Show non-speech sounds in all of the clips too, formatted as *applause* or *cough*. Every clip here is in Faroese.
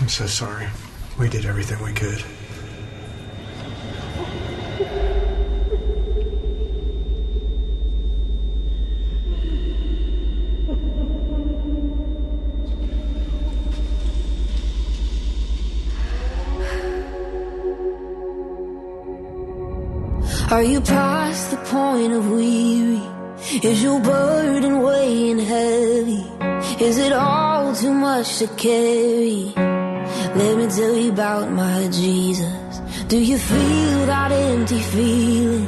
I'm so sorry. We did everything we could. Are you past the point of weary? Is your burden weighing heavy? Is it all too much to carry? Let me tell you about my Jesus. Do you feel that empty feeling?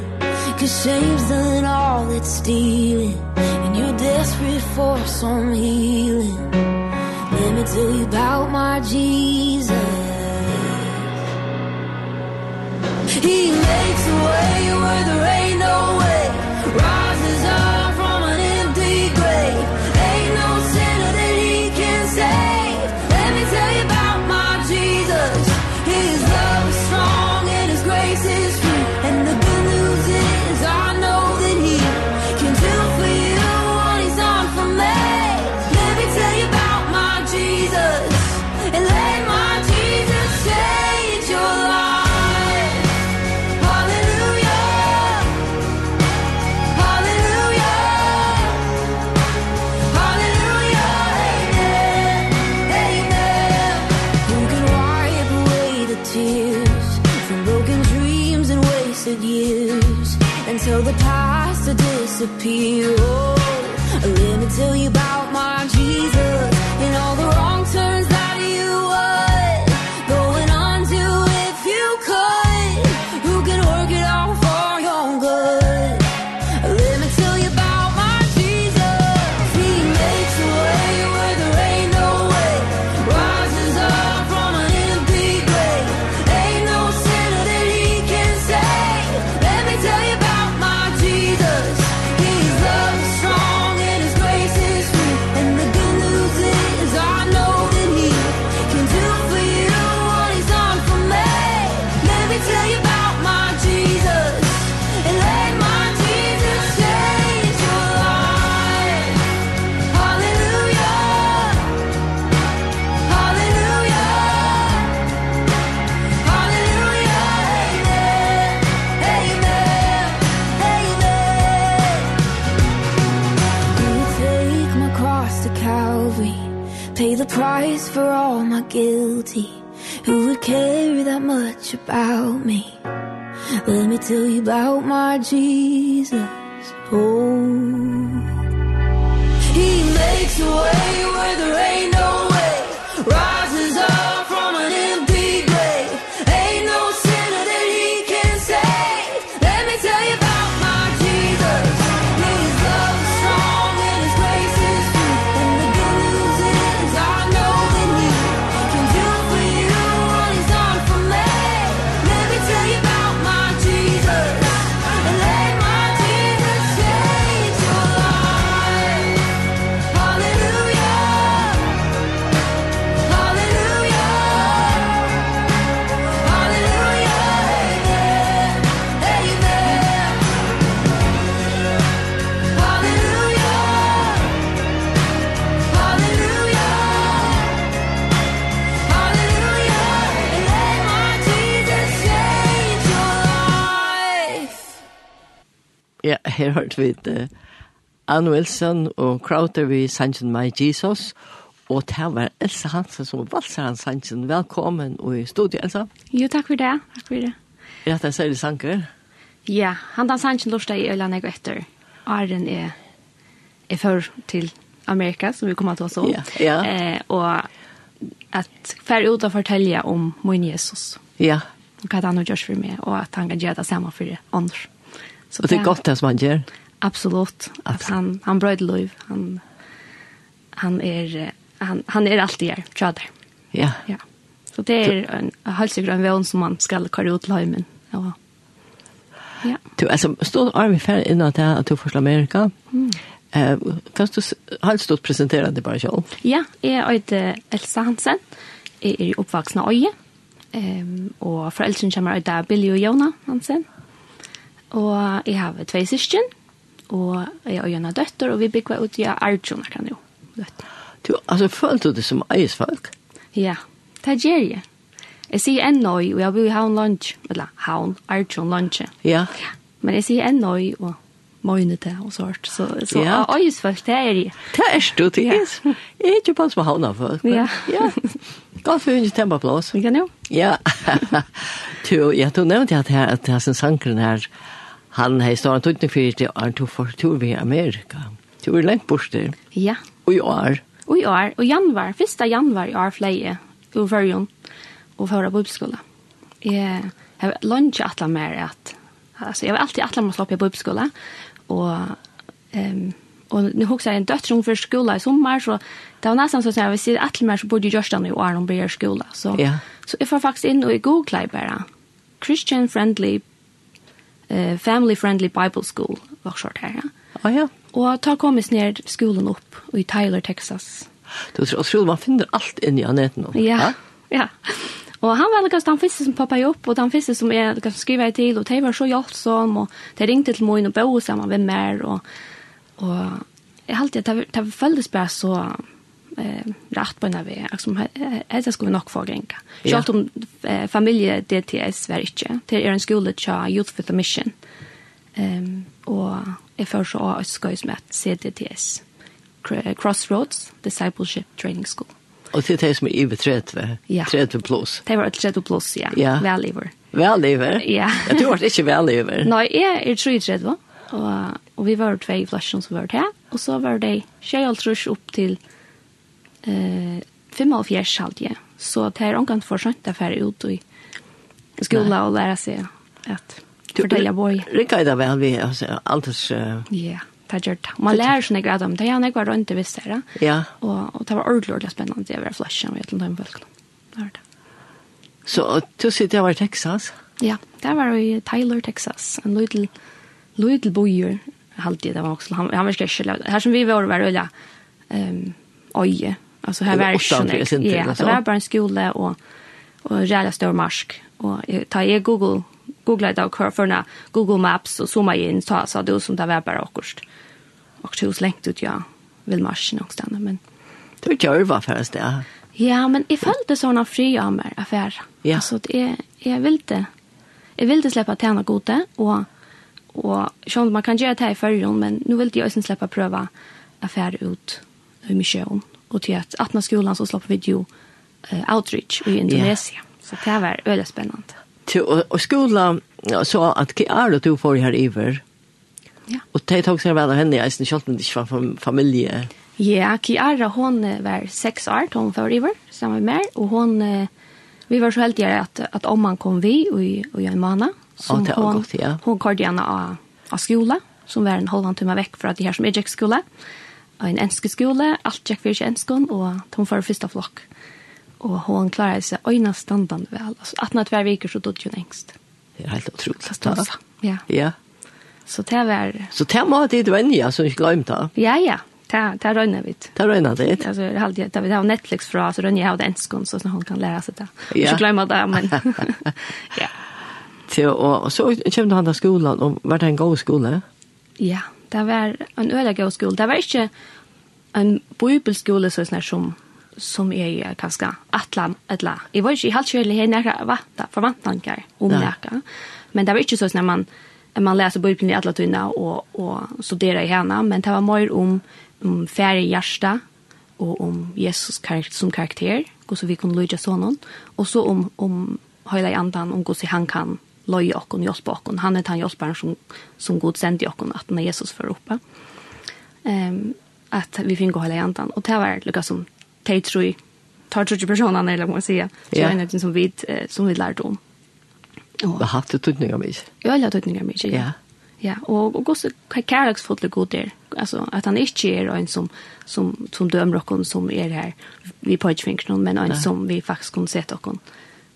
Cause shame's done all it's stealing. And you're desperate for some healing. Let me tell you about my Jesus. He makes a way where there ain't no way P.O. guilty Who would care that much about me? Let me tell you about my Jesus. Oh. He makes a way *laughs* her hørte vi uh, Anne Wilson og Crowder vi sannsyn My Jesus, og det var Elsa Hansen som valser han sannsyn. Velkommen i studiet, Elsa. Jo, takk for det. Takk for det. Ja, det er særlig sanker. Ja, han tar sannsyn lortet i Øland jeg etter. Arren er, er før til Amerika, som vi kommer til å så. Ja, ja. Eh, og at færre ut og fortelle om min Jesus. Ja. Hva han har gjort for meg, og at han kan gjøre det samme for andre. Så det är gott det som han gör. Absolut. Att han han bröd liv. Han han är han han är alltid här, tror jag. Ja. Ja. Så det är en halsgrön vän som man ska köra ut limen. Ja. Ja. Du alltså står arm för innan det att du förslår Amerika. Mm. Eh, kan du har stått presenterande bara själv. Ja, jag heter Elsa Hansen. Jag är uppvuxen i Öje. Ehm och föräldrar kommer ut där Billy och Jona Hansen Og jeg har tve syskjen, og jeg har gjerne døtter, og vi bygger ut i Arjuna kan jo. Du, altså, følte du det som eisfolk? Ja, det gjør jeg. Jeg sier en nøy, og jeg bor i havn lunch, eller havn, Arjun lunch. Ja. Men jeg sier en nøy, og møyne det og sånt. Så, så ja. eisfolk, det er jeg. Det er du, det er jeg. Er ikke bare som havn av folk. Ja. ja. Godt for hundre temperplass. Ja, jo. Ja. *laughs* du, ja, du nevnte at jeg, at jeg, at her, han har stått en tøytning for det han tog for tur ved Amerika. Du er lengt bort der. Ja. Og i år. Og i år. Og januar, første januar i år flere i Førjon og førre bibelskola. Jeg har lønt ikke atlet mer at altså, jeg har alltid atlet med å slå på bibelskola og um, og nu jeg en döttrung för skola i sommer, så det var nesten sånn at hvis jeg se mer så borde ju görs i år når jeg blir skola så ja. så jeg får faktisk inn og i Google bara Christian friendly eh, Family Friendly Bible School var short här. Ja. Oh, ja. Och ta kommit ner skolan upp i Tyler, Texas. Du tror att man finner allt inne i nätet nu. Ja. Ha? Ja. *laughs* Og han var liksom den første som pappa opp, og den første som jeg liksom skriva i til, og de var så hjelpsom, og de ringte til min og bo sammen med mer, og, og jeg halte at det, det føltes bare så eh, rett på en av det, vi heter få nok Ja. Selv om eh, familie-DTS var ikke, det er en skole til Youth for the Mission, um, og jeg får så av skøy som heter CDTS, Crossroads Discipleship Training School. Og det er som er iver 30, ja. 30 pluss. Det var 30 pluss, ja. ja. Vel iver. Vel iver? Ja. ja. Du var ikke vel iver. Nei, jeg er 33, og, og vi var tvei i flasjon som var det, og så var det 25 opp til 30 eh, 75 halvdje. Så det er omgang for sånt å fære ut i skola og lære seg at fortelle boi. Rikka Rikker det vel vi, altså, altes... Ja, det gjør det. Man lærer sånne grader om det. Ja, jeg var rundt det visst her, Ja. Og, og det var ordentlig, ordentlig spennende. Det var flashen og et eller annet folk. Det var det. Så du sitter det var i Texas? Ja, det var i Tyler, Texas. En liten, liten bojer. Halvtid, det var også. Han, han var skrekkelig. Her som vi var, var øyla. Um, øye Alltså här var det inte. Ja, det var bara en skola och och jävla stor marsk och ta i Google Google det och när Google Maps och zooma in så så det som där var bara åkost. Och det slängt ut ja vill marschen också där men det gör vad för det. Ja, men jag följde såna fri av mig affär. Ja. Alltså det är jag vill det. Jag vill det släppa tärna gode och och sjön man kan göra det här i förrjon men nu vill jag inte släppa pröva affär ut hur mycket om och til att öppna skolan så slapp vi ju outreach i Indonesien. Yeah. Så det var väldigt spännande. Till, och, och skolan så att hva er det du får her iver? Ja. Och det tok seg vel av henne, jag synes inte om det var fam familje. Ja, Kiara hon var sex år, hon var iver, samma med mer, Och hon, vi var så heldiga att, att om man kom vi och, och en mana. Som ja, hon, gott, ja. hon kallade av, av skola, som var en halvann timme väck för att det här som är jackskola. Mm en enske skole, alt gikk fyrir enskon, og hun var fyrsta flokk. Og hun klarade seg øyna standan vel. Altså, 18 hver viker så dødde hun engst. Det er helt utroligt. Ja. ja. Så det var... Så det var det du vennja, så ikke glemt det. Ja, ja. Det, det røyna vi. Det røyna det. Altså, det har alltid, det har Netflix fra, så røyna jeg av det enskon, så hun kan lära seg det. Ja. Ikke glemt det, men... *laughs* ja. Til, og, så kommer du han til skolan, og var det en god skole? Ja, det var en øyelig skole. Det var ikke en bibelskole så sånn som som är er ganske atlan atla. I var ju helt själv her nära vatta för vantankar om läka. Men det var ikke sånn at man man leser bibeln i alla og, og och studerar i henne, men det var mer om om færre hjärta og om Jesus karaktär som karakter, hvordan vi kunne lyda sånn. Og så om om hela andan om hvordan han kan løye okken, hjelpe okken. Han er den hjelperen som, som god sender okken, at når Jesus får oppe. Um, at vi finner hele jantan. Og det var lukka som de tror, tar tror ikke personene, eller må jeg si. så yeah. er det som vi, som vi lærte om. Og, Hva hatt det tøtninger mye? Ja, det tøtninger mye, ja. ja. Ja, og og gosse kærleksfullt god der. Altså at han ikke er en som som som dømmer oss som er her vi på ikke men en som vi faktisk kunne sett oss.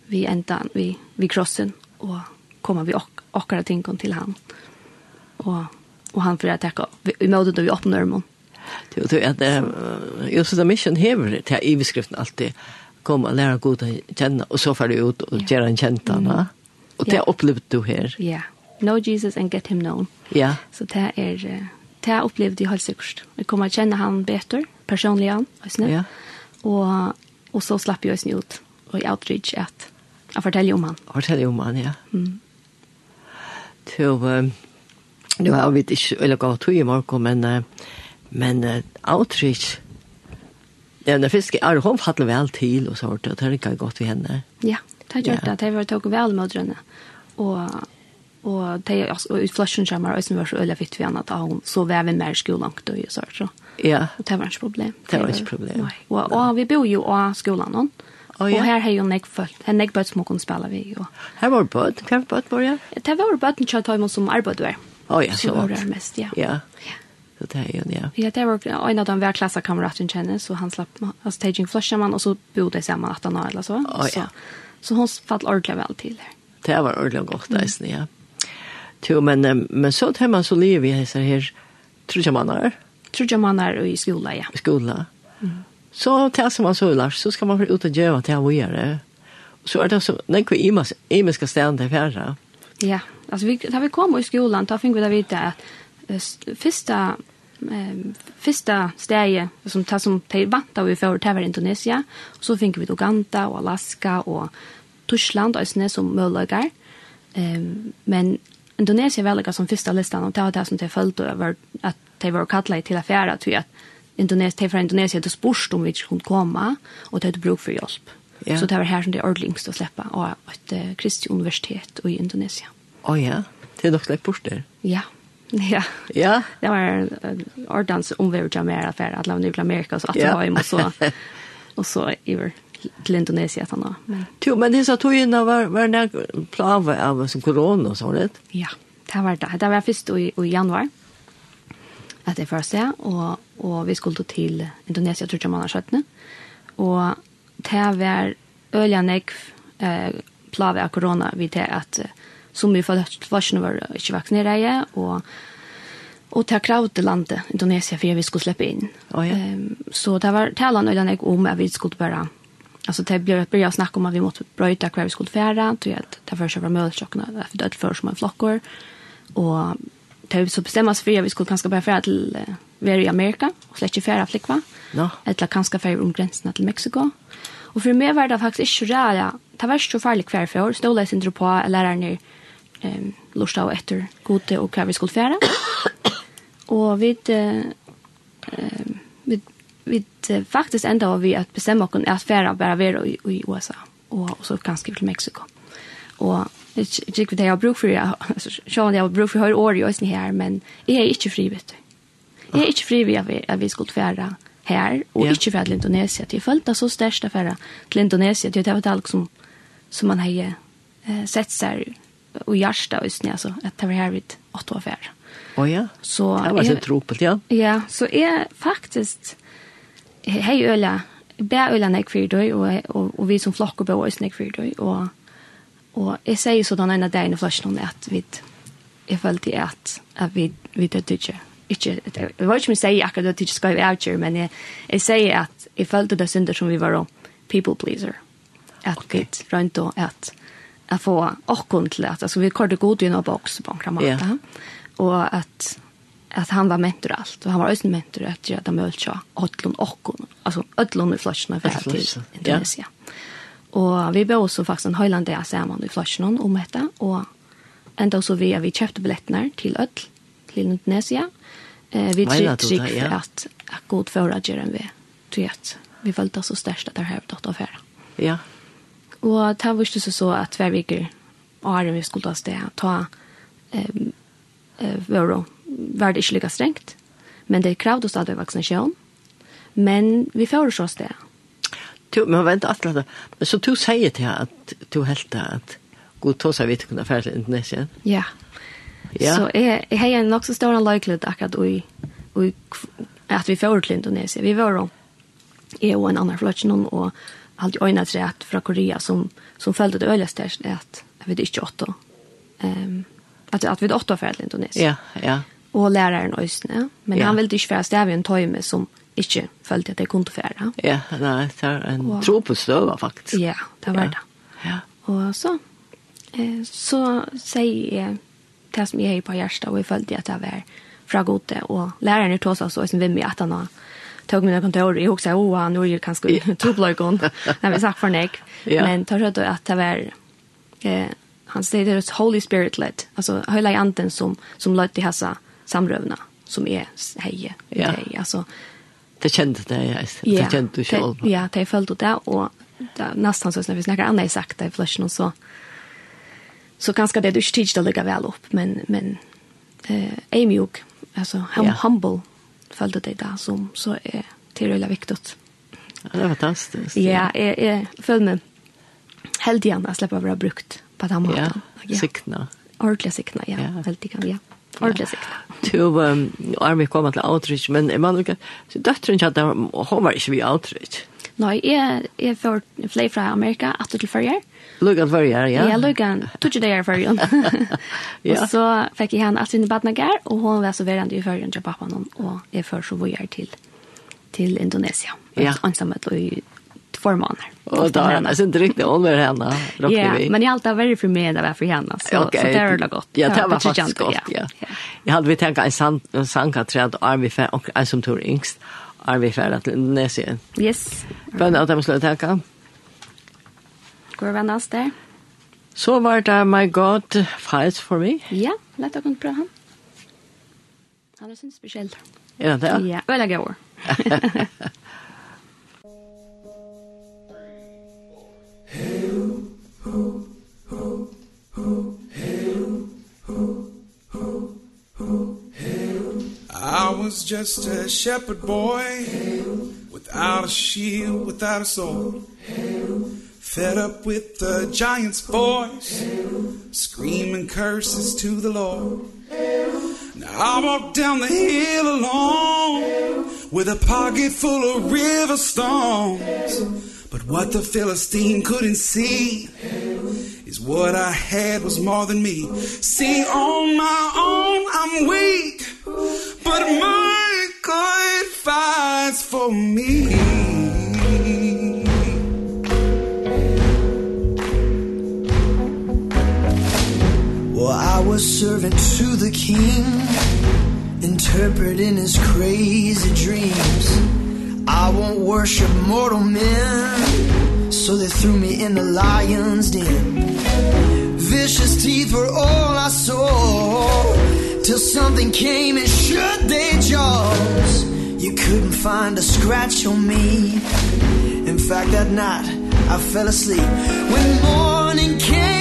Vi enda vi vi krossen og kommer vi och och alla ting till han. Och och han för att ta i mode då vi öppnar dem. Det du, det är just the mission here det är i beskriften alltid komma lära god att känna och så för det ut och göra en käntana. Och det upplevde du här. Ja. Know Jesus and get him known. Ja. Så det är det upplevde jag helt säkert. Jag kommer att känna han bättre personligen, alltså. Ja. Och och så slapp jag oss ut och i outreach att att fortälja om han. Fortälja om han, ja. Mm til nu har vi ikke eller gått tog i morgen, men men uh, outreach Ja, när fisk er hun fattelig vel til, og så har det ikke gott vi henne. Ja, det har gjort det. Det var tog vel med drönarna. og og det og ut flashen jamar och sen var så öle vitt vi annat hun så väven mer skolangt og så så. Ja. Det var ikke problem. Det var ikke problem. Nei. Og og vi bor jo i skolan någon. Oh, ja. Og her har jo nek folk, her nek bøtt som hun kunne spille vi. Og... Her var bøtt, hva var bøtt var det? Det var bøtt som jeg som arbeid var. Å ja, så var det mest, ja. Ja, så det er jo, ja. Ja, det var en av de hver klassekameraten kjenner, så han slapp altså staging flusher man, og så bodde jeg sammen at han har, eller så. Å oh, ja. Så, så hun fatt ordentlig vel til her. Det var ordentlig godt, mm. ja. Jo, men, men så tar man så liv i hese her, tror jeg man er? Tror jeg man er i skola, ja. I skola, Mm. Så tar som man så Lars, så ska man ut och göra till vad gör det. Så är det så när vi ska stanna ständer färra. Ja, alltså vi har vi kommer i skolan, då fick vi där vita att första eh första steget som tas som Taiwanta vi får till Indonesien och så fick vi Uganda och Alaska och Tyskland och snä som möjligar. Ehm men Indonesien väljer som första listan och det har det som det följt över att det var kallat till affärer tror jag Indonesia, til från Indonesia, det spørst om vi ikke kunne komme, og det bruk för hjälp. Ja. Så det var här som det er ordentligst släppa slippe av ett uh, kristig universitet i Indonesia. Å oh, ja, det er nok slipp bort der. Ja, *laughs* ja. Ja? Det var ordens omvever jag mer affär att lämna till Amerika, så att ha var hjemme, så, och så iver til Indonesia etter nå. Men, jo, men disse togene var, var nær plave av som korona og sånn. Ja, det var det. Det var först i, i januar at jeg får se, og, og vi skulle til Indonesia, tror jeg man har skjøttene. Og det var øyelig nekv eh, plave av korona vid det at som vi för varsene var ikke vaksinere og Og ta krav til landet, Indonesia, for vi skulle slippe inn. Oh, ja. um, så det var talen øyne jeg om at vi skulle bare, Alltså det ble börja snacka om att vi måste bryta kvar vi skulle fære, til att det først var mødelsjokkene, det var dødt som en flockor tar vi så bestämma oss för att vi skulle kanske börja färra till uh, i Amerika och släcka färra flickva. Ja. Eller kanske färra om gränserna till Mexiko. Och för mig var det faktiskt inte rädda. Det var så farligt kvar för år. Ståla jag inte på läraren i um, lusta och efter gode och kvar vi skulle färra. och *coughs* vi uh, vi vi faktiskt ända vi att bestämma oss att färra bara vara i, i USA och, och så kanske till Mexiko. Och Det är det jag har bruk för det. Sjön jag har bruk för hör år i oss här, men jag är inte fri vet du. Jag är inte fri vid att vi, att vi skulle färra här och yeah. inte färra till Indonesien. Det är följt så störst att färra till Indonesien. Det var allt som, som man har eh, sett sig och hjärsta just nu. Alltså, att det var här vid åtta år färra. Oh, ja, så det var så tropelt, ja. Ja, så är faktiskt hej öla bär öla nek för dig och, och, och vi som flockar på oss nek för dig och Og jeg sier så den ene dagen i flasjonen at vi, jeg følte at, at vi, vi døde ikke. Ikke, det var ikke min sier akkurat at jeg ikke skal være avgjør, men jeg, jeg sier at jeg følte det synder som vi var people pleaser. At okay. vi rønte og at jeg får åkken til at, altså vi kortet god gjennom boks på en kramat. Yeah. Og at at han var mentor allt och han var ösn mentor att göra det möjligt så ödlon och alltså ödlon i flaskorna för att till Indonesien. Og vi bør også faktisk en høyland det sammen i flasjen om dette, og enda også vi, vi kjøpte billettene til Ødl, til Indonesia. Eh, vi trygg for ja. at, at god forager enn vi, tror at vi følte oss så størst at det her var tatt Ja. Og det var ikke så at hver viker åren vi skulle ta sted, ta eh, vår var det ikke lika strengt, men det kravde oss at vaksinasjon. Men vi får oss sted, to, men vent inte alltid Men så du säger till att du helt att god tog sig vid kunna färdas till Indonesien. Ja. Ja. Så är jag har en också stor lojalitet akkurat och och att vi får till Indonesien. Vi var då är och en annan flotch någon och allt ju ena rätt från Korea som som följde det öligaste är att jag vet inte åtta. Ehm att att vi åtta färdas till Indonesien. Ja, ja. Och läraren Ösne, men ja. han ville inte färdas där vi en tojme som ikke følte at jeg kunne fære. Ja, det er en og, tro på støva, faktisk. Ja, det var det. Ja. Og så, eh, så sier jeg det som jeg er på hjertet, og jeg følte at jeg var fra gode, og læreren er tås også, og som vimmer at han har tog mina kontor i också åh, han är ju kanskje tobløygon, när vi sagt for nek. Ja. Men tar rød at det var, eh, han sier det er Holy Spirit led, altså høyla i anden som, som lød det hassa samrövna som er heie, ja. heie, altså, Det kjente det, ja. Det ja, kjente du selv. Det, ja, det følte det, og det, nesten sånn, hvis noen andre har sagt det i fløsjen, så, så kanskje det du ikke tidligere ligger vel opp, men, men eh, jeg mjuk, altså hum, ja. humble følte det da, som så er tilrøyla viktig. Ja, det er fantastisk. Ja, jeg, jeg føler meg heldig igjen, jeg slipper å være brukt på den måten. Ja, ja. sikna. Ordentlig sikna, ja, ja. heldig kan, ja. Ordentlig sikkert. Du, um, Armi kom til outreach, men man, ikke, så døtteren kjent, hun var ikke vi outreach. Nei, jeg, jeg får flere fra Amerika, at til førjer. Lugan førjer, ja. Ja, lugan, tog ikke det her førjen. Og så fikk jeg henne at sine badnager, og hun var så verandre i førjen til pappaen, og jeg fører så vojer til, til Indonesia. Ja. Ansamhet og två månader. Och då är det inte riktigt över henne. Ja, men jag har alltid varit för mig det var för henne. Så, okay. så det är det gott. Ja, det var faktiskt gott, ja. Ja. Jag hade vi tänkt en sankaträd och Arvi Fär och en som tog yngst. Arvi Fär till Indonesien. Yes. Men att jag måste tänka. Går vi annars där? Så var det My God Fights for Me. Ja, lätt att kunna bra han. Han är sin speciell. Ja, det det? Ja, väl jag går. I was just a shepherd boy Without a shield, without a sword. Fed up with the giant's voice Screaming curses to the Lord. Now I walked down the hill alone With a pocket full of river stones. But what the Philistine couldn't see Is what I had was more than me. See on my own I'm weak But my God fights for me. Well I was servant to the king Interpreting his crazy dreams. I won't worship mortal men. So they threw me in the lion's den. Vicious teeth were all I saw. Till something came and shut their jaws. You couldn't find a scratch on me. In fact that night I fell asleep. When morning came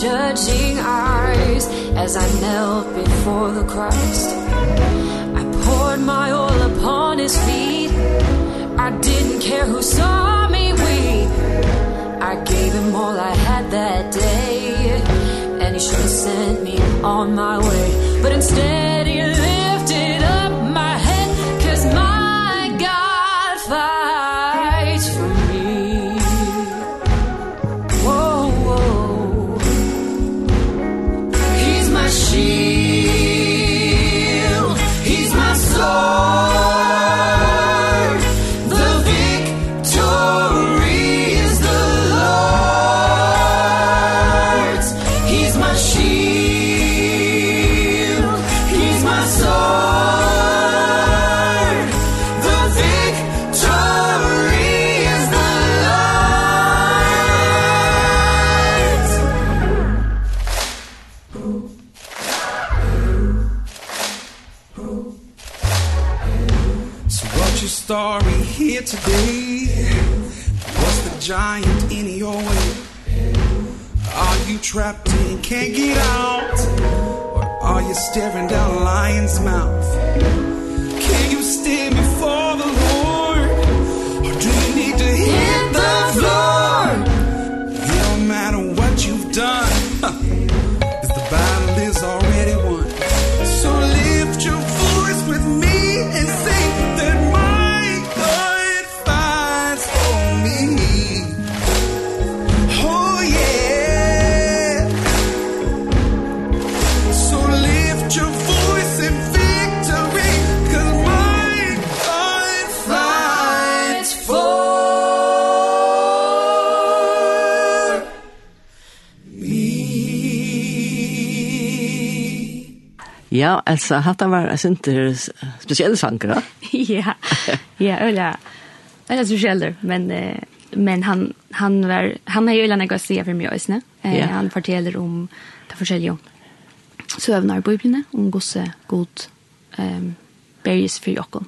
judging eyes as I knelt before the Christ. I poured my oil upon his feet. I didn't care who saw me weep. I gave him all I had that day And he should have sent me on my way. But instead he left Ja, altså, hatt det var ikke spesielle sanger, da? *laughs* ja, ja, øyla, øyla spesielle, men, men han, han var, han er jo øyla nekva sida for mye øyne. Ja. Han forteller om det forskjellige om søvnar i bøyblene, om gosse god um, berges for jokken,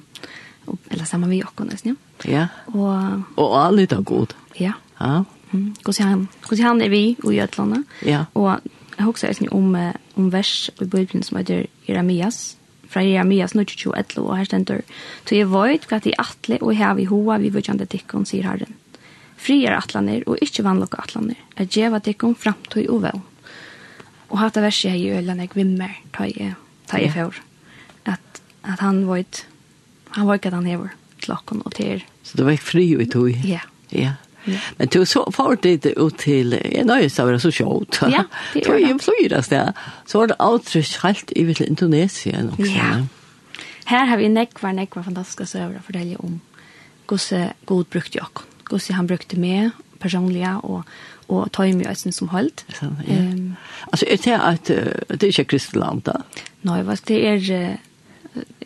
eller sammen med jokken, øyne. Ja, ja, og, og alle er god. Ja. Ja. Mm. Gosse han, gosse han er vi i Øtlandet, ja. og jeg husker øyne om uh, om vers i Bibelen som heter Jeremias, fra Jeremias 22.11, og her stender, «Så jeg vøyt hva til atle og hev i hoa vi vøkjande tikkun, sier herren. Frier atlaner og ikke vannlokka atlaner, er djeva tikkun framtøy og vel. Og hatt av verset her i øyland jeg vimmer, ta jeg, ta jeg for. At, at han vøyt, han vøyt at han hever klokken og til. Så det var ikke fri i tog? Ja. Ja, Men du så får det ut till en ny så var så sjovt. Ja, det är ju flyras sted. Så var det avtrykk *laughs* helt i till Indonesien också. Ja. Här har vi nekvar nekvar fantastiska søver att fortelle om. Gosse god brukte jag. Gosse han brukte med personliga och och ta ju ösen som holdt. Ja. um, altså, är det att det är inte kristland da? Nei, vad det är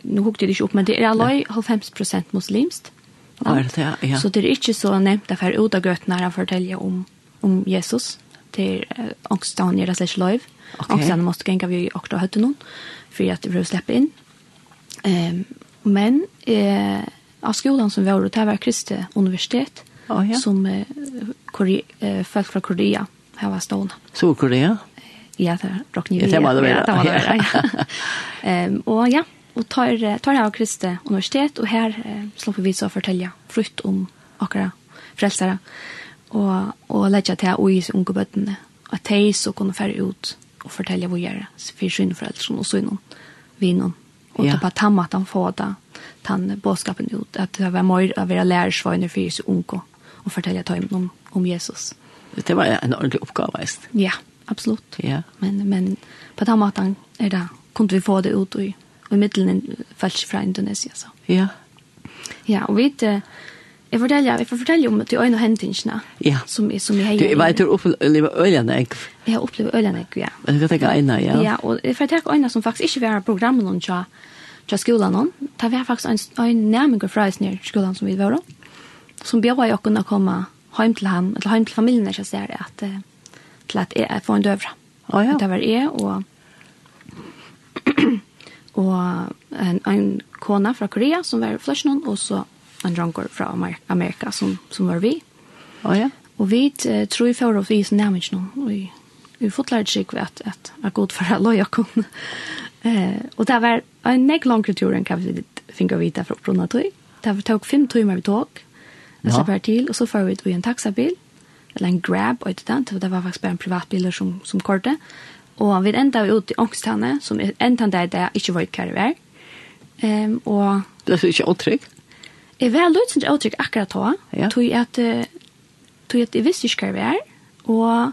nu hukte det ikke opp, men det är 90% muslimst. Ja, ja, ja. Så det er ikke så nevnt at jeg ut av gøtene her forteller om, om Jesus til ångstene gjør det slags løyv. Okay. Ångstene måtte gjenge vi akkurat høtte noen, for at vi prøver slippe inn. Um, men eh, av skolen som vi har, det var Kristi universitet, oh, ja. som eh, Kore, eh, folk fra Korea har var stående. Sol-Korea? Ja, det er Rocknivia. Ja, det var det. Ja, det var det, ja. um, *laughs* og ja, og tar, tar her av Kristi universitet, og her eh, slipper vi så å fortelle frukt om akkurat frelsere, og, og legge til å i unge bøttene, at de så kunne fære ut og fortelle hvor gjøre, for sine foreldre, og så innom vinen, og ja. ta på tamma at han får da, den bådskapen ut, at det var mer av å være lærersvøyner for sine unge, og fortelle til om, om Jesus. Det var en ordentlig oppgave, veist? Ja, absolutt. Ja. Men, men på den måten er det, kunne vi få det ut og i middelen falsk fra Indonesia. Så. Ja. Ja, og vi vet, jeg forteller, jeg får fortelle om de øyne og hentingene ja. som, som jeg har gjort. Du vet, du opplever øyene, ikke? Jeg har opplevet øyene, ja. Men du kan tenke øyne, ja. Ja, og jeg får tenke øyne som faktisk ikke var programmet noen til, til skolen noen. Det var faktisk en, en nærmere fra oss nere skolen som vi var om, som bjør jeg å kunne komme hjem til han, eller hjem til familien, ikke ser det, at, til at jeg får en døvra. Oh, ja. Det var jeg, og og en, en kona fra Korea som var fløsjen, og så en dronker fra Amerika som, som var vi. Oh, ja. Og vi uh, tror jeg for å vise nærmest noen, og vi, vi fotlærer seg at at er god for å løye jeg Eh, og det var en nek langere tur enn hva vi fikk å vite fra opprunnet tog. Det var tog fem timer vi tog, og så bare til, og så får vi ut i en taxabil, eller en grab, og det, det var faktisk bare en privatbil som, som kortet, Og vi enda vi ute i ångstene, som enda det er det jeg ikke var ikke hva det Um, og... Det er ikke åtrykk? Jeg var løyt som åtrykk akkurat da. Ja. Tog at, tog at jeg visste ikke hva det var. Og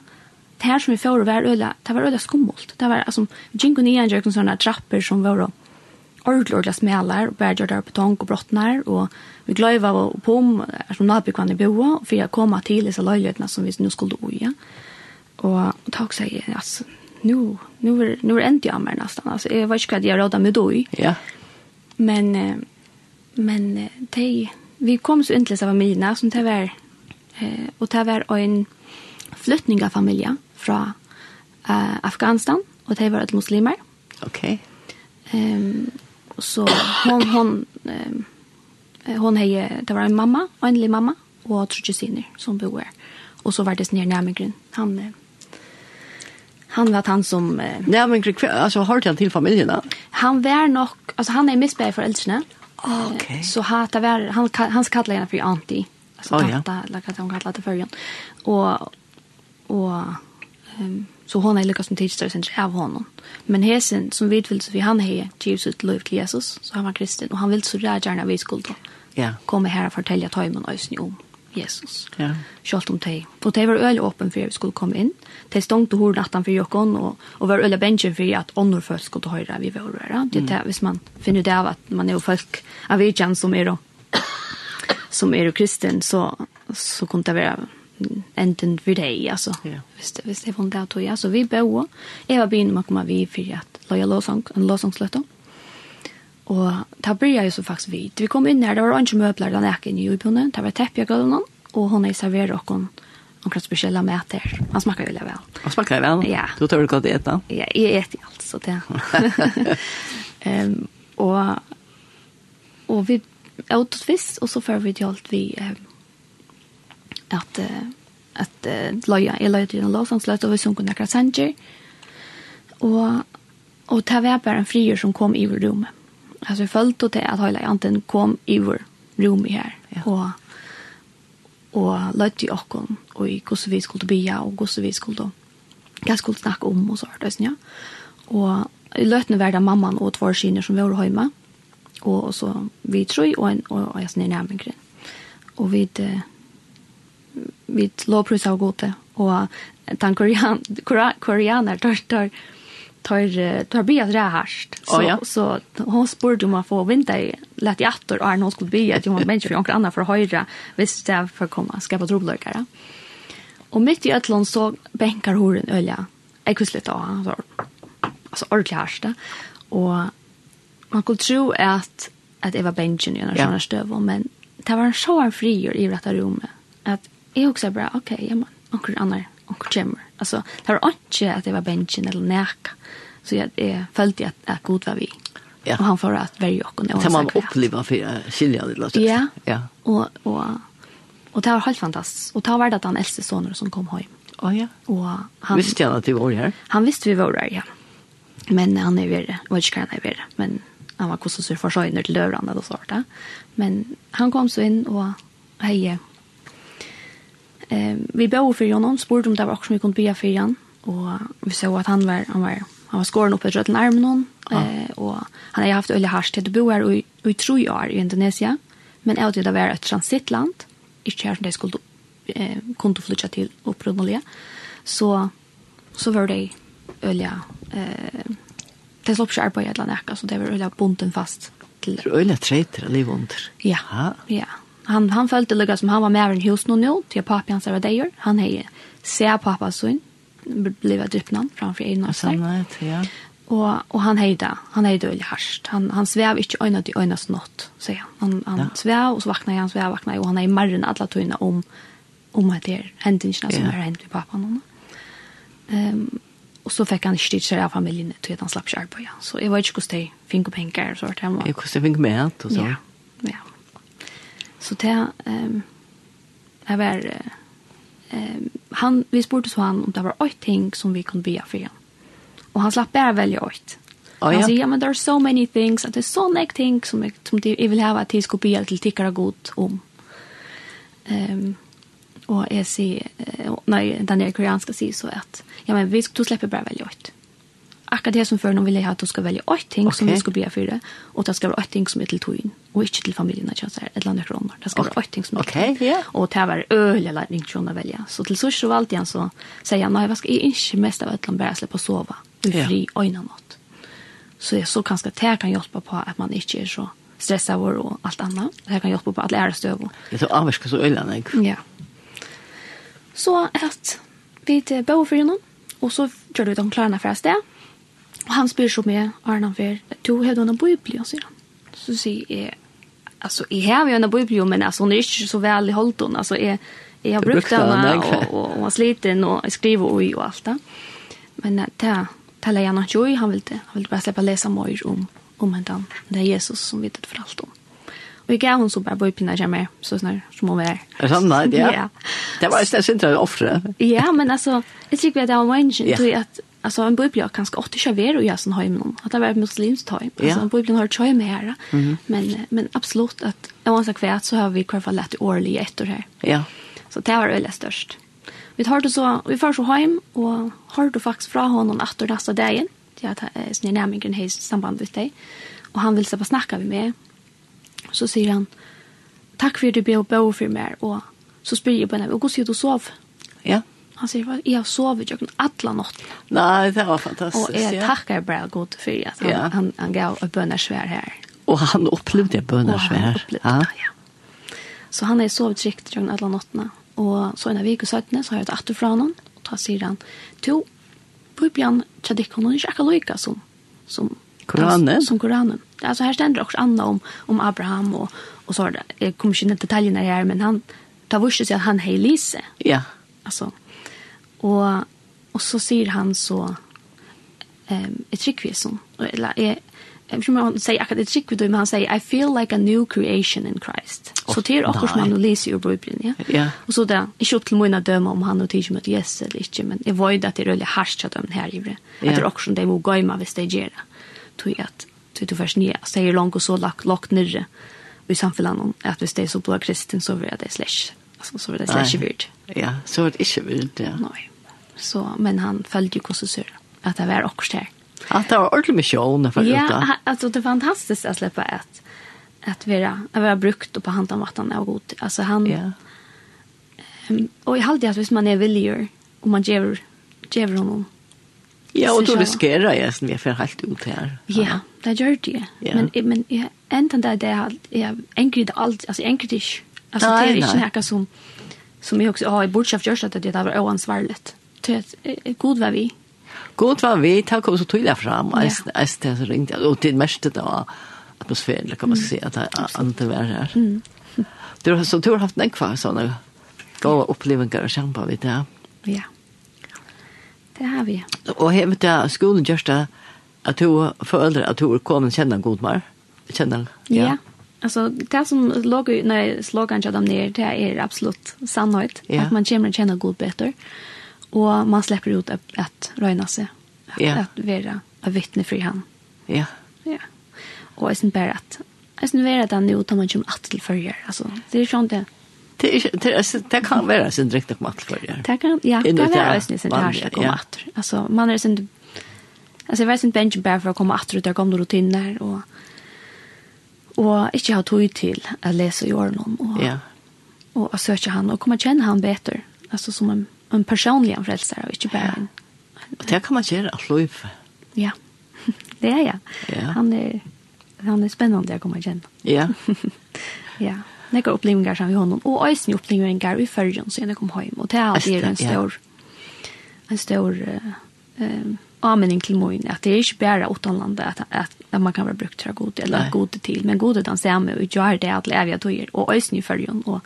det her som vi får var øyla, det var øyla skummelt. Det var, altså, Jinko Nian gjør noen sånne trapper som var ordentlig, ordentlig smelar, og bare gjør det betong og brottnar, og vi gløyva og pom, er som nabikvann i boa, for jeg kom til disse løylighetene som vi nå skulle uja. Og takk sier jeg, altså, nu nu är nu är inte jag mer nästan alltså jag vet inte vad jag råda med då. Ja. Men men det vi kom så äntligen av mina som det var eh och det var en flyttning av familj från eh Afghanistan och det var ett muslimer. Okej. Okay. Ehm så hon hon eh, hon hej det var en mamma, en liten mamma och tre kusiner som bor. Och så var det snär närmigren. han han var han som... Eh, Nej, men alltså, har han till familjen? Då? Han var nog... Alltså, han är missbär för äldre. Okej. Så hata var, han, han kallar henne för anti. Alltså, oh, tanta, ja. like, han kallar det förrän. Och... och um, så hon är lyckats som teacher sen av honom. Men hesen som vet vill så vi han är Jesus ut liv till Jesus så han var kristen och han vill så där gärna vi skulle då. Ja. Komma här och fortälja tajmen och om Jesus. Ja. Sjalt om teg. Og teg var øyelig åpen for vi skulle komme inn. Teg stångte hår natten for jokken, og, og var øyelig bensjen for at ånder folk skulle høre vi var røyre. Det er det, hvis man finner ut av at man er jo folk av virkjen som er og som er kristen, så, så kunne det være enten for deg, altså. Ja. Hvis, det, hvis det er funnet av tog, ja. Så vi bør også. Jeg var begynt med å komme vi for at løye låsang, en låsangsløtte. Og da blir jeg så faktisk vidt. Vi kom inn her, det var ikke møbler den jeg inne i jordbunnen. Det var tepp jeg gav noen, og hun er serverer oss omkring spesielle meter. Han smaker veldig vel. Han smaker vel? Ja. Du tør ikke at du etter? Ja, jeg etter alt, så det. um, og, og vi åt fisk, og så får vi til alt vi um, at uh, at uh, løya, jeg løya til en lovsangsløyt, og vi sunker nekra sanger. Og, og det var bare en frier som kom i rommet alltså jag följde till att hela anten kom i över rum här ja. och och lät i också och i hur vi skulle be och hur vi skulle hva jag skulle snacka om og så där ja och i løtene var det mamman och två skiner som var hemma och, så vi tror och en och jag jeg snir grej och vi eh, vi lovprisar gott och den korean koreaner tar tar tar tar bias det så oh, ja. så hon spurte om att få vinta i lätt i åter och hon skulle bli att hon för och andra för höjra visst det för komma skapa trobblökare. Och mitt i ötlån så bänkar horen ölja. Jag kunde sluta ha så alltså ordentligt härsta och man kunde tro att att Eva Benjen i några såna men det var en så en frier i detta rummet att jag också bara okej okay, ja man onkel andra onkel chamber Alltså det var inte att det var bänken eller näka. Så jag eh, följde att, att god var vi. Ja. Och han får att värja och Det man uppleva för skilja det låter. Ja. Ja. Och och och det var helt fantastiskt. Och det var det att han äldste sonen som kom hem. Oh, ja. Och han visste han att vi var här. Han visste vi var här, ja. Men han är vidare. Och inte han är värre? Men han var kostnadsur för sig när till dörren eller så. Men han kom så in och hej Eh, vi bor för honom, spurte om det var också som vi kunde bya för igen. Och vi såg att han var, han var, han var skåren uppe i rötten armen hon. Eh, och han har haft öliga harst till att bo här i, i tre år i Indonesien. Men jag det var ett transitland. Inte här som det skulle eh, kunde flytta till upprunnelige. Så, så var det öliga... Eh, det slopp på sig arbete eller näka, så det var öliga bunden fast. Till... Det är öliga trejter, eller under. Ja, ja. ja. Han, han følte lukka som han var med i hus nå nå, til pappa hans var deir. Han hei se pappa sin, bliva drypnan framfor egen av seg. Ja. Og, og han hei da, han hei det veldig harsht. Han, han svev ikke øyne til øyne som nått, sier han. Han, han ja. svev, og så vakna han, svev, vakna og han hei marren alle tøyne om, om at det er hendingene som ja. er hendt i pappa nå. Um, og så fikk han ikke styrt av familjen til at han slapp ikke arbeid. Så jeg var ikke hvordan de finner penger. Så var det han var. Hvordan de med alt og så. Ja. Så det um, det var um, han, vi spurte så han om det var ett ting som vi kunde bya för han. Och han slapp bara välja ett. Oh, ja. Säger, ja men there are so many things, att det är så mycket ting som, jag, som jag vill ha att jag ska bya till tickare god om. Um, och jag säger, uh, nej, den där koreanska säger så att, ja men vi, ska släppa bara välja ett akkurat det som før nå vil jeg ha at du skal velge åtte ting okay. som vi skal bli for det, og det skal være åtte ting som er til togjen, og ikke til familien og kjønner, et eller annet kroner. Det skal okay. være åtte ting som er til togjen. Okay, yeah. Og det var eller læring til å velge. Så til sørst og igjen så sier jeg, nei, jeg skal ikke mest av et eller annet bare slippe å sove, fri øynene nåt. Så jeg så kanskje det kan hjelpe på at man ikke er så stressa vår og allt annat. Det här kan hjälpa på att lära stöv. över. Det är så så öjlan, inte? Ja. Så att vi till bo för honom. Och så gör vi de klarna för oss det. Og han spyr som jeg, Arne han fyr, du har denne bøybli, sier han. Så sier jeg, altså, jeg har jo en bøybli, men altså, hun er ikke så vel i holdt henne. Altså, jeg, jeg har brukt henne, og, og, og var sliten, og jeg skriver og, og alt det. Men det taler jeg nok jo i, han ville, han ville bare slippe å lese mer om, om henne. Det er Jesus som vet det for alt om. Og jeg gav hun så bare bøypina hjemme, så snart som hun var. Er det sånn, nei, *laughs* ja. Det var et stedet sin til å offre. Ja, men altså, jeg tror ikke det var mange, tror jeg at Alltså en bibel jag kanske åtta kör ver och jag sån hem någon. Att det var muslimskt hem. Alltså ja. en bibel har tjej med här. Mm. Men men absolut att om man kvärt så har vi kvar för lätt årlig ett år här. Ja. Så det var väl störst. Vi tar det så vi får så hem och har du faktiskt från honom att det nästa dagen. Det är snä nämligen hejs samband med dig. Och han vill så bara snacka med mig. Så säger han tack för att du blev bo för mig och så spyr jag på henne och går så du och sov. Ja. Han sier, jeg har sovet jo alla natt. Nei, det var fantastisk. Og jeg takker bare god for at han, ja. han, han gav et bønnersvær her. Og han opplevde et bønnersvær. Og han opplevde ja. det, ja. Så han har sovet trygt jo alla nattene. Og så en av vik og søttene, så har jeg et atter fra han. Og da sier han, to, Bibelen, tjadikk, hun er ikke akkurat lykke som, som Koranen. Som Koranen. Alltså här ständer också Anna om om Abraham och och så där. Jag kommer inte in i detaljerna här men han tar vurset att han hej Lise. Ja. Alltså Og, og så sier han så um, et tryggvisen. Eller jeg, jag om han säger akkurat ett skick men han säger I feel like a new creation in Christ. Oh, så det är också som han läser i Bibeln, ja. ja. Och så där, i kött till mina döma om han och tidigt med yes eller inte, men det var ju att det är väldigt harskt att de här det. Ja. Att det är också som det må gå med hvis det gör. Tror jag att du du först ner, säger långt och så lagt lagt nere i samfunnet om att hvis det är så blå kristen så vill jag det slash. Alltså så vill det slash virt. Ja, så är det ikke virt, ja. Nej. Så, men han följde ju kossesur att det var också där. Att det var ordentligt mission för Ja, alltså det var fantastiskt att släppa ett att vara att vara brukt och på hand om vatten är god. Alltså han Ja. Um, och jag hade att hvis man är villig och man ger ger honom. Ja, och då riskerar jag sen vi för helt ut här. Ja, det gör det. Ja. Men men jag ändan där det är jag enkelt allt alltså enkelt Alltså det är inte något som som jag också har i bortsett just att det där var oansvarigt til at god var vi. God var vi, det kom så tydelig fram, jeg det så ringte, og det mest det var atmosfæren, kan man si, at andre var her. *laughs* Du har så tur haft nekva kvar sånne gode opplevelser og kjempe vi det. Ja, det har vi. Og hjemme til skolen gjørs det at du føler at du kommer kjenne en god mer. Kjenne Ja. Alltså det som låg när slogan jag dem ner det är absolut sannolikt ja. att man kommer känna god bättre. Och man släpper ut att, att röjna sig. Att, yeah. att vara av vittne för han. Ja. Yeah. Ja. Och är inte bara att är inte bara att han nu tar man kommer att till förr. Alltså, det är sånt det. Det är det er, det kan vara sin riktigt mat förr. Det kan ja, det kan vara sin sin här ska komma att. Alltså man är sin Alltså jag vet inte bench bara för att komma åter där gamla rutiner och och inte ha tid till att läsa i åren och ja. och att söka han och komma känna han bättre. Alltså som en en personlig frälsare och inte bara en... Og det kan man gjøre alt lov. Ja, *laughs* det är jag. Ja. Han är, han är spännande att komma igen. Ja. *laughs* ja. Nekka upplevingar som vi med honom, og også upplevingar i førgen, så jeg kom hem Og det er alltid en stor, en stor uh, um, anmenning til moin. at det er ikke bare utenlandet at, at, at man kan være brukt til god, eller Nei. gode til, men gode den samme, og gjør det at lever jeg tog, og også i førgen, og,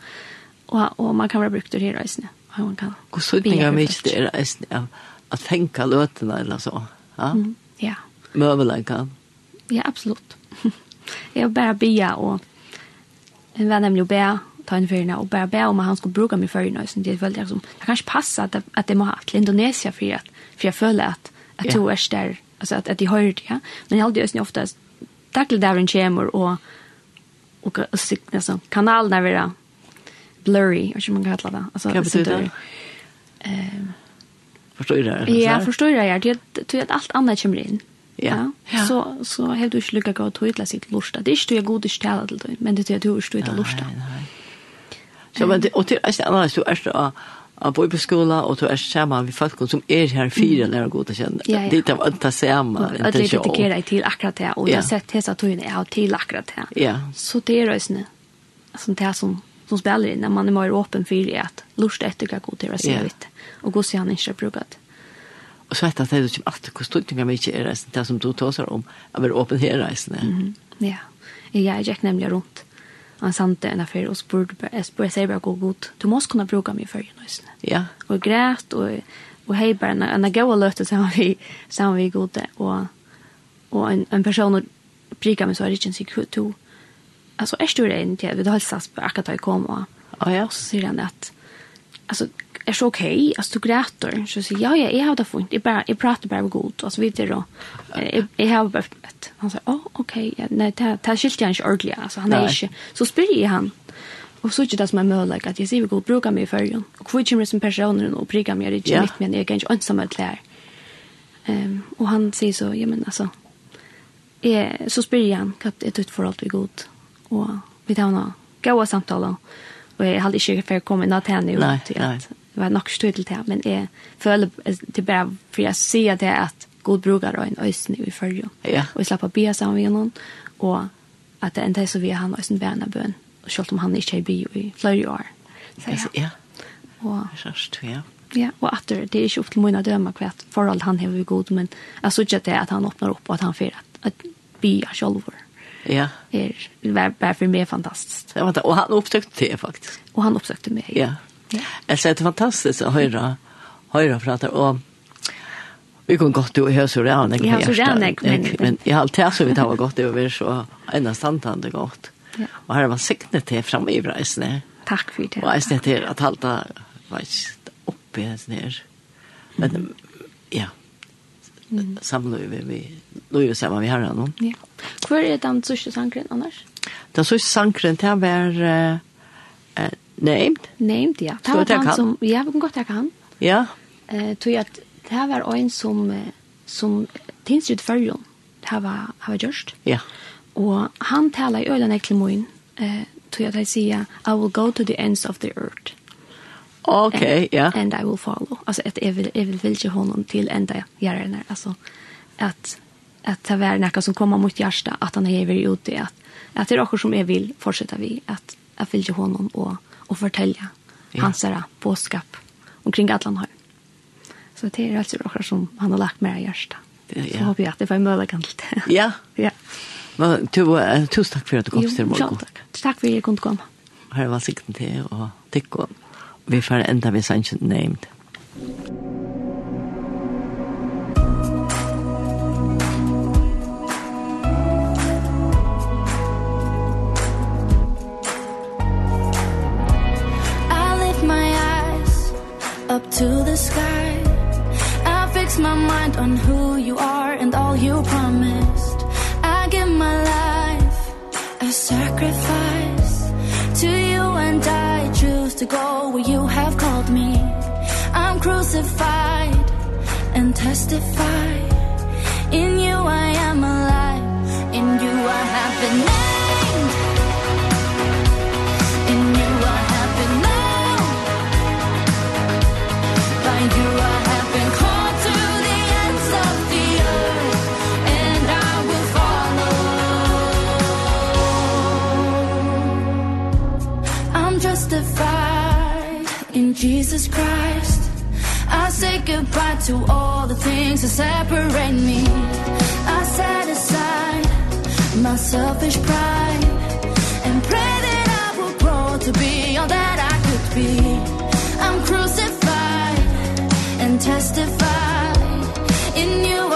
og, og man kan være brukt til her også. Ja, man kan. Och så det er mycket det är att tänka lötena eller så. Ja. Mm, ja. Möbellägga. Ja, absolut. *laughs* jag bara bia och en vän nämligen be ta en förna och bara be om han ska bruka mig för så. Det är väl liksom, jag kanske passar att, att det må ha till Indonesien för att, för jag följer att, att yeah. du är där, alltså att, att de hör det. Ja? Men jag har ju oftast, tack till där en chamber och, och, och, och, och, och, och, blurry, och man kalla det. Alltså Vad betyder det? Ehm Förstår du det? Ja, förstår jag. Det det att allt annat kommer in. Ja. ja. Så så helt du lycka gå till att sitt lusta. Det är ju god i ställa till dig, men det är ju du är lusta. Så men det och det är annars du är så av bibelskola och du är samma vi folk som är här fyra när jag går till känna. Det är inte samma intention. Att det dedikerar dig till akkurat det och jag sett hesa tog in jag till akkurat det. Ja. Så det är ju snä. Alltså det som som spelar in när man är mer öppen för det att lusta efter vad god till det ser ut. Och gå se han inte brukat. Och så vet att det är typ att kostutningar mycket är resten det som du tar om att vara öppen här resten. Mm. Ja. Jag gick nämligen runt han sante en affär och spurte jag spurte sig bara gå god. Du måste kunna bruka mig för just nu. Ja. Och grät och och hej bara en en goa löfte så vi så vi gode och och en en person och prika mig så är det inte så kul alltså är du det till vid hälsas på att jag kommer. Och jag så säger han att alltså är så okej, alltså du gråter så säger jag ja, jag har det fint. Jag bara jag pratar bara gott alltså vet du då. Jag har bara han sa "Åh, okej, ja, nej, det här skilt jag inte ordentligt alltså han är inte så spyr han. Och så är det som är möjligt att jag ser vi god brukar mig i färgen. Och hur kommer det som personen och prickar mig Ja. mitt men jag kan inte ensam att lära. Ehm och han säger så, ja men alltså är så spyr han att det är ett förhållande vi god og vi tar noen gode samtaler. Og jeg hadde ikke for å komme inn til henne. Nei, nei. Det var nok støy til det, men jeg føler det bare for jeg sier det at god bruker og en øyne i følge. Ja. Og jeg slapper å bia sammen med noen, og at det enda så vi har han øyne bæna bøn, og selv om han ikke er i bio i flere år. Så, ja. ja. Og, ja. Ja, og at det er ikke opp til mine dømer hva forhold han har vi god, men jeg synes ikke det at han åpner opp og at han fyrer at, at bia selv over. Ja. Det var bara för mig fantastiskt. Det var det. Han upptäckte det faktiskt. Och han upptäckte mig. Ja. ja. Jag säger det fantastisk fantastiskt høre, höra, höra prata om Vi kom gott och høre så det Ja, så det är men i allt här så vi til å över så ända stantande gått. Ja. Och här var siktet fremme i reisene, Tack för det. Och resan till att hålla vet uppe här ner. Men ja, mm. samløyve vi løyve sammen vi har han. Ja. Hvor er den sørste sankren annars? Den sørste sankren til var uh, uh, named. Named, ja. Det var den som, ja, vi kan godt jeg han. Ja. Uh, tog at det var en som, som tinsryd førjon. Det var, det var Gjørst. Ja. Og han taler i øyne eklemoen. Uh, tog jeg at jeg sier, I will go to the ends of the earth. Okay, ja. Yeah. And I will follow. Alltså att jag vill jag vill vilja honom till ända jag när alltså att att ta vara näka som kommer mot hjärta att han är ut det att att det är också som jag vill fortsätta vi att att vilja honom och och fortälja ja. hans era påskap omkring att han har. Så det är alltså också som han har lagt med i hjärta. Ja, ja. Så hoppas jag att det får möjligt att det. Ja. Ja. Men du, tusen takk for at du kom til morgen. Jo, takk. Takk for at jeg kunne komme. Her var sikten til, og takk og vi får enda vi sannsyn named. to go where you have called me. I'm crucified and testify In you I am alive In you I have been made. to all the things that separate me. I set aside my selfish pride and pray that I will grow to be all that I could be. I'm crucified and testify in you.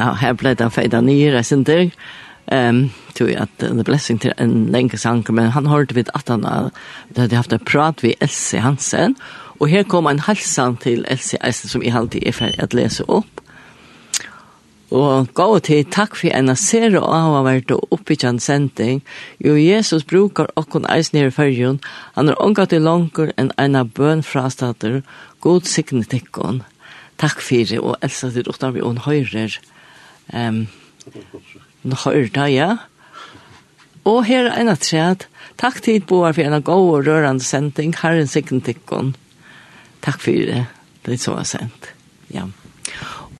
ja, her ble det feida nye reisender. Um, tror jeg at The blessing til en lenge sang, men han hørte vidt at han hadde haft en prat ved Else Hansen, og her kom en halsan til Else Eisen som jeg alltid er ferdig at lese opp. Og gå til takk for en ser og av har vært og oppbyggjan sending. Jo, Jesus brukar okkon eisen her i fergen. Han er omgatt til langer enn en av bøn frastater. God signet ikkon. Takk for det, og Elsa til utan vi og høyrer um, Hørda, ja. Og her er en av tredje. Takk tid på for en god og rørende sending. Herren sikken tikkon. Takk for det. Det er så sendt. Ja.